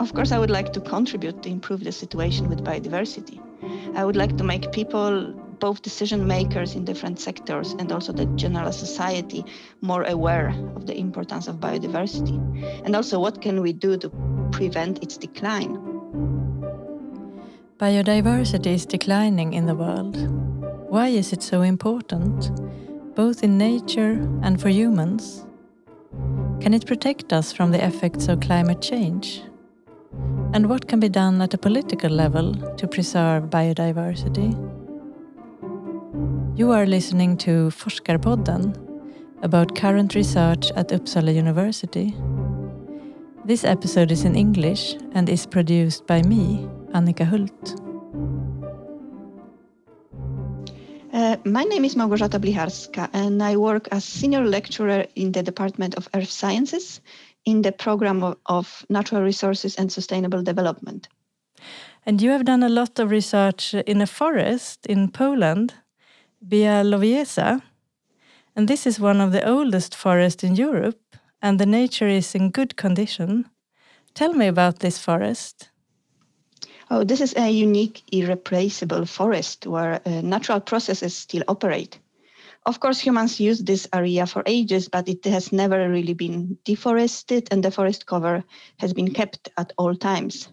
of course, I would like to contribute to improve the situation with biodiversity. I would like to make people, both decision makers in different sectors and also the general society, more aware of the importance of biodiversity. And also, what can we do to prevent its decline? Biodiversity is declining in the world. Why is it so important, both in nature and for humans? Can it protect us from the effects of climate change? And what can be done at a political level to preserve biodiversity? You are listening to Forskarpodden about current research at Uppsala University. This episode is in English and is produced by me, Annika Hult. Uh, my name is Małgorzata Blicharska, and I work as senior lecturer in the Department of Earth Sciences in the program of, of Natural Resources and Sustainable Development. And you have done a lot of research in a forest in Poland, Białowieża. And this is one of the oldest forests in Europe, and the nature is in good condition. Tell me about this forest. Oh, this is a unique, irreplaceable forest where uh, natural processes still operate. Of course, humans use this area for ages, but it has never really been deforested, and the forest cover has been kept at all times.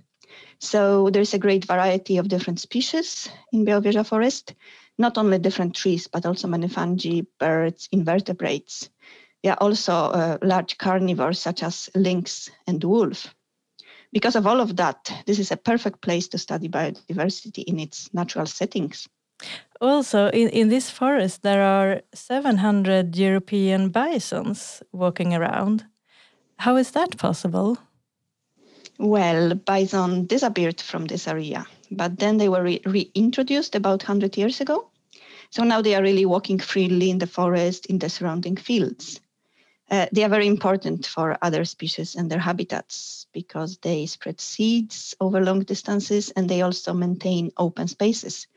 So there's a great variety of different species in Białowieża forest, not only different trees, but also many fungi, birds, invertebrates. There are also uh, large carnivores such as lynx and wolf because of all of that, this is a perfect place to study biodiversity in its natural settings. Also, in, in this forest, there are 700 European bisons walking around. How is that possible? Well, bison disappeared from this area, but then they were re reintroduced about 100 years ago. So now they are really walking freely in the forest, in the surrounding fields. Uh, they are very important for other species and their habitats because they spread seeds over long distances and they also maintain open spaces.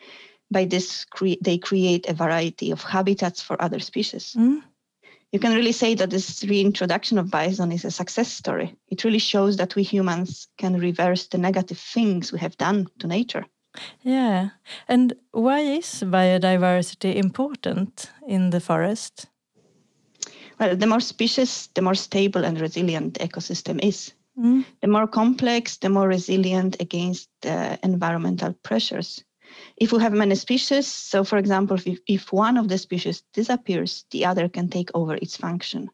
By this, cre- they create a variety of habitats for other species. Mm. You can really say that this reintroduction of bison is a success story. It really shows that we humans can reverse the negative things we have done to nature. Yeah. And why is biodiversity important in the forest? Well, the more species, the more stable and resilient the ecosystem is. Mm. The more complex, the more resilient against uh, environmental pressures. If we have many species, so for example, if, if one of the species disappears, the other can take over its function.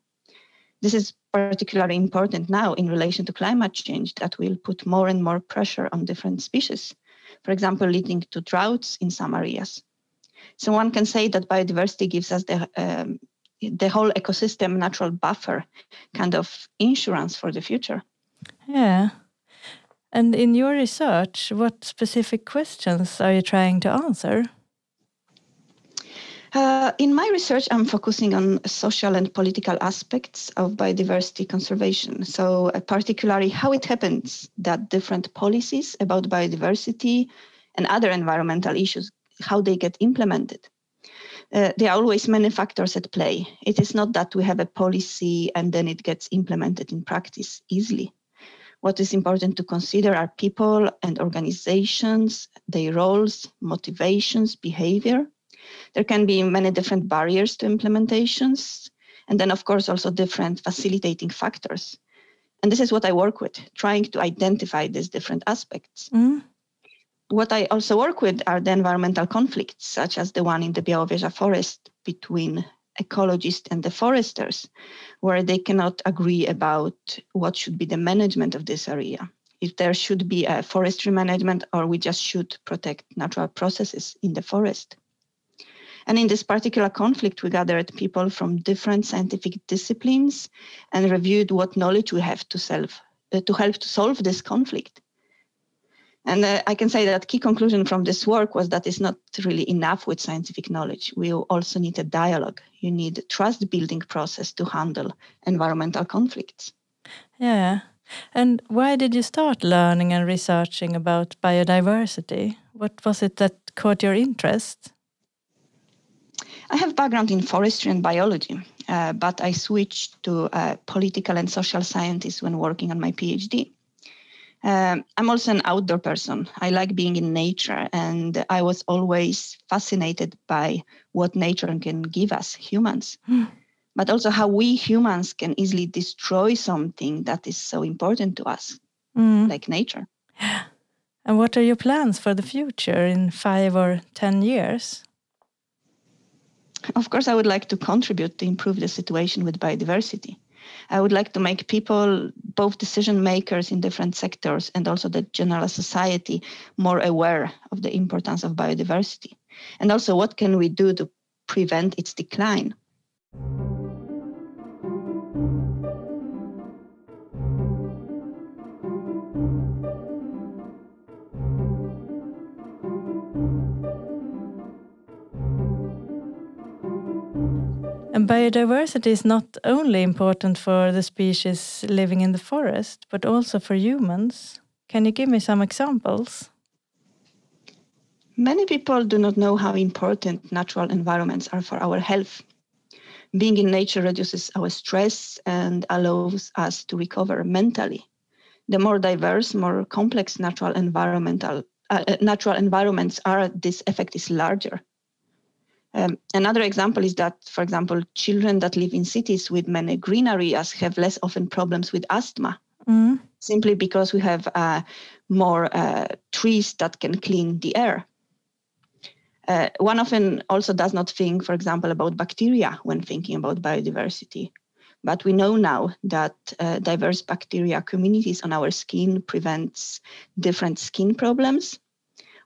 This is particularly important now in relation to climate change that will put more and more pressure on different species, for example, leading to droughts in some areas. So one can say that biodiversity gives us the um, the whole ecosystem natural buffer kind of insurance for the future. Yeah. And in your research, what specific questions are you trying to answer? Uh, in my research, I'm focusing on social and political aspects of biodiversity conservation. So, uh, particularly, how it happens that different policies about biodiversity and other environmental issues, how they get implemented uh, there are always many factors at play. It is not that we have a policy and then it gets implemented in practice easily. What is important to consider are people and organizations, their roles, motivations, behavior. There can be many different barriers to implementations, and then, of course, also different facilitating factors. And this is what I work with, trying to identify these different aspects. Mm what I also work with are the environmental conflicts, such as the one in the Białowieża forest between ecologists and the foresters, where they cannot agree about what should be the management of this area. If there should be a forestry management, or we just should protect natural processes in the forest. And in this particular conflict, we gathered people from different scientific disciplines and reviewed what knowledge we have to, self, uh, to help to solve this conflict. And uh, I can say that key conclusion from this work was that it's not really enough with scientific knowledge. We also need a dialogue. You need a trust building process to handle environmental conflicts. Yeah. And why did you start learning and researching about biodiversity? What was it that caught your interest? I have background in forestry and biology, uh, but I switched to uh, political and social sciences when working on my PhD. Um, I'm also an outdoor person. I like being in nature, and I was always fascinated by what nature can give us humans, mm. but also how we humans can easily destroy something that is so important to us, mm. like nature. And what are your plans for the future in five or 10 years? Of course, I would like to contribute to improve the situation with biodiversity. I would like to make people, both decision makers in different sectors and also the general society, more aware of the importance of biodiversity. And also, what can we do to prevent its decline? And biodiversity is not only important for the species living in the forest, but also for humans. Can you give me some examples? Many people do not know how important natural environments are for our health. Being in nature reduces our stress and allows us to recover mentally. The more diverse, more complex natural environmental uh, natural environments are, this effect is larger. Um, another example is that, for example, children that live in cities with many green areas have less often problems with asthma, mm. simply because we have uh, more uh, trees that can clean the air. Uh, one often also does not think, for example, about bacteria when thinking about biodiversity. But we know now that uh, diverse bacteria communities on our skin prevents different skin problems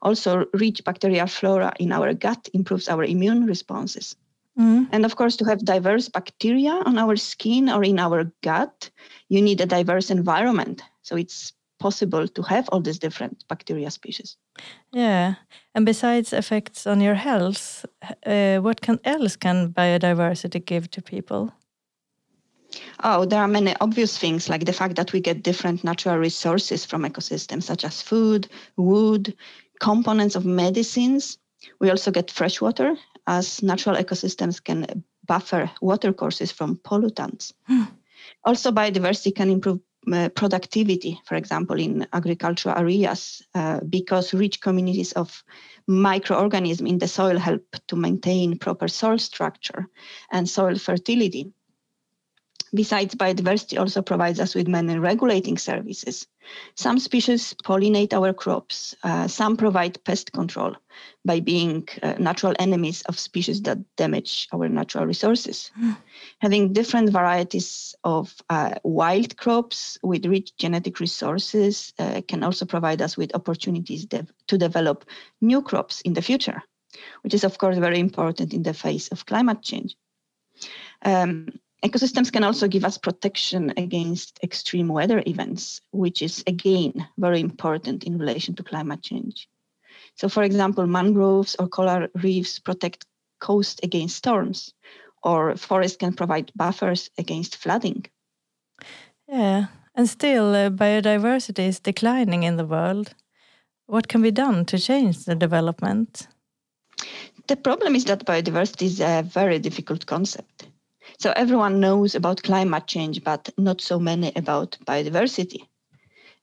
also, rich bacterial flora in our gut improves our immune responses. Mm. And of course, to have diverse bacteria on our skin or in our gut, you need a diverse environment. So it's possible to have all these different bacteria species. Yeah, and besides effects on your health, uh, what can else can biodiversity give to people? Oh, there are many obvious things like the fact that we get different natural resources from ecosystems, such as food, wood, components of medicines. We also get fresh water as natural ecosystems can buffer water courses from pollutants. Hmm. Also, biodiversity can improve uh, productivity, for example, in agricultural areas, uh, because rich communities of microorganisms in the soil help to maintain proper soil structure and soil fertility. Besides, biodiversity also provides us with many regulating services. Some species pollinate our crops. Uh, some provide pest control by being uh, natural enemies of species that damage our natural resources. Mm. Having different varieties of uh, wild crops with rich genetic resources uh, can also provide us with opportunities to develop new crops in the future, which is, of course, very important in the face of climate change. Um, Ecosystems can also give us protection against extreme weather events, which is again very important in relation to climate change. So, for example, mangroves or coral reefs protect coast against storms, or forests can provide buffers against flooding. Yeah, and still, uh, biodiversity is declining in the world. What can be done to change the development? The problem is that biodiversity is a very difficult concept. So everyone knows about climate change, but not so many about biodiversity.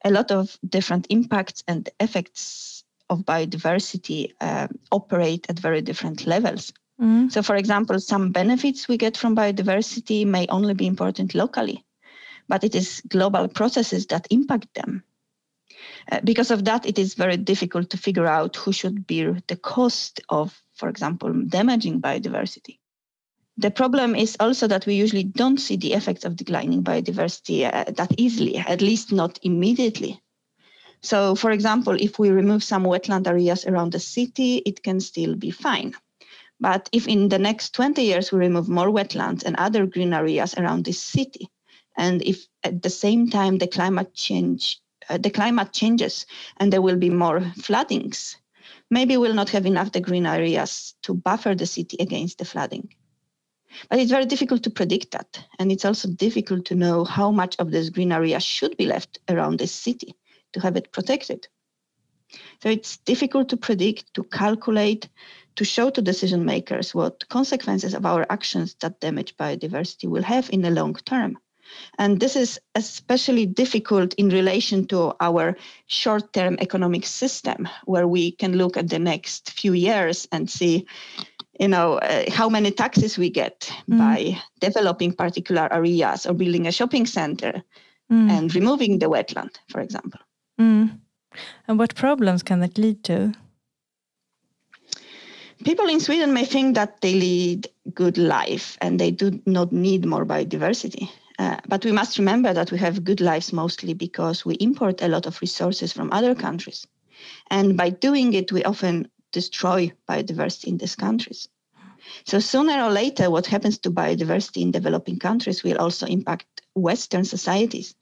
A lot of different impacts and effects of biodiversity uh, operate at very different levels. Mm. So, for example, some benefits we get from biodiversity may only be important locally, but it is global processes that impact them. Uh, because of that, it is very difficult to figure out who should bear the cost of, for example, damaging biodiversity. The problem is also that we usually don't see the effects of declining biodiversity uh, that easily, at least not immediately. So, for example, if we remove some wetland areas around the city, it can still be fine. But if in the next 20 years we remove more wetlands and other green areas around this city, and if at the same time the climate change, uh, the climate changes and there will be more floodings, maybe we'll not have enough the green areas to buffer the city against the flooding. But it's very difficult to predict that. And it's also difficult to know how much of this green area should be left around this city to have it protected. So it's difficult to predict, to calculate, to show to decision makers what consequences of our actions that damage biodiversity will have in the long term. And this is especially difficult in relation to our short term economic system, where we can look at the next few years and see you know uh, how many taxes we get mm. by developing particular areas or building a shopping center mm. and removing the wetland for example mm. and what problems can that lead to people in sweden may think that they lead good life and they do not need more biodiversity uh, but we must remember that we have good lives mostly because we import a lot of resources from other countries and by doing it we often destroy biodiversity in these countries. So sooner or later, what happens to biodiversity in developing countries will also impact Western societies.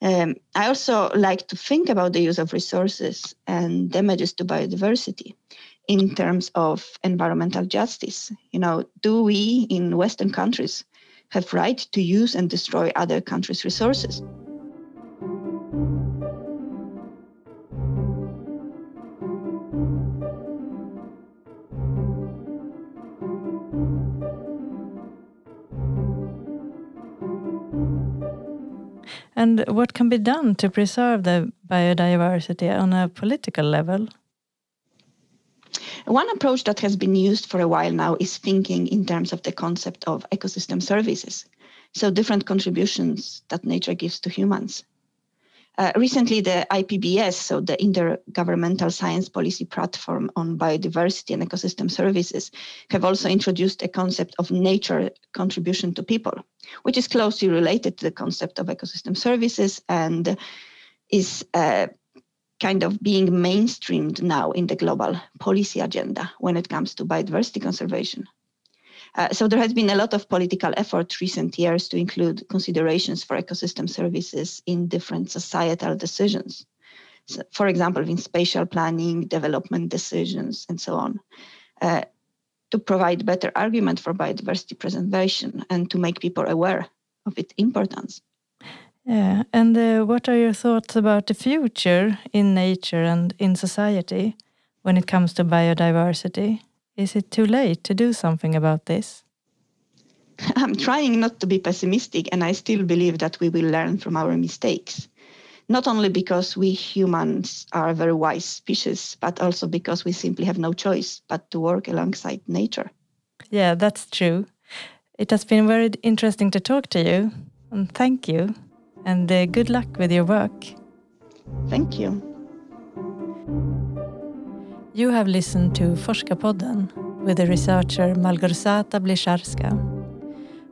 Um, I also like to think about the use of resources and damages to biodiversity in terms of environmental justice. You know, do we in Western countries have right to use and destroy other countries' resources? And what can be done to preserve the biodiversity on a political level? One approach that has been used for a while now is thinking in terms of the concept of ecosystem services. So, different contributions that nature gives to humans. Uh, recently, the IPBES, so the Intergovernmental Science Policy Platform on Biodiversity and Ecosystem Services, have also introduced a concept of nature contribution to people, which is closely related to the concept of ecosystem services and is uh, kind of being mainstreamed now in the global policy agenda when it comes to biodiversity conservation. Uh, so there has been a lot of political effort recent years to include considerations for ecosystem services in different societal decisions. So, for example, in spatial planning, development decisions, and so on, uh, to provide better argument for biodiversity preservation and to make people aware of its importance. Yeah, and uh, what are your thoughts about the future in nature and in society when it comes to biodiversity? Is it too late to do something about this? I'm trying not to be pessimistic, and I still believe that we will learn from our mistakes. Not only because we humans are a very wise species, but also because we simply have no choice but to work alongside nature. Yeah, that's true. It has been very interesting to talk to you, and thank you. And uh, good luck with your work. Thank you. You have listened to Forskarpodden with the researcher Malgorzata Blicharska.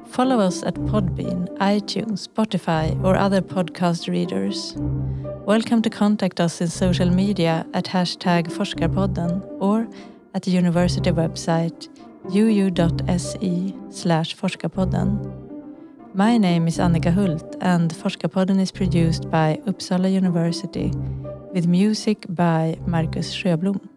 Follow us at Podbean, iTunes, Spotify, or other podcast readers. Welcome to contact us in social media at hashtag Forskarpodden or at the university website uu.se slash forskarpodden. My name is Annika Hult and Forskarpodden is produced by Uppsala University with music by Marcus Sjöblom.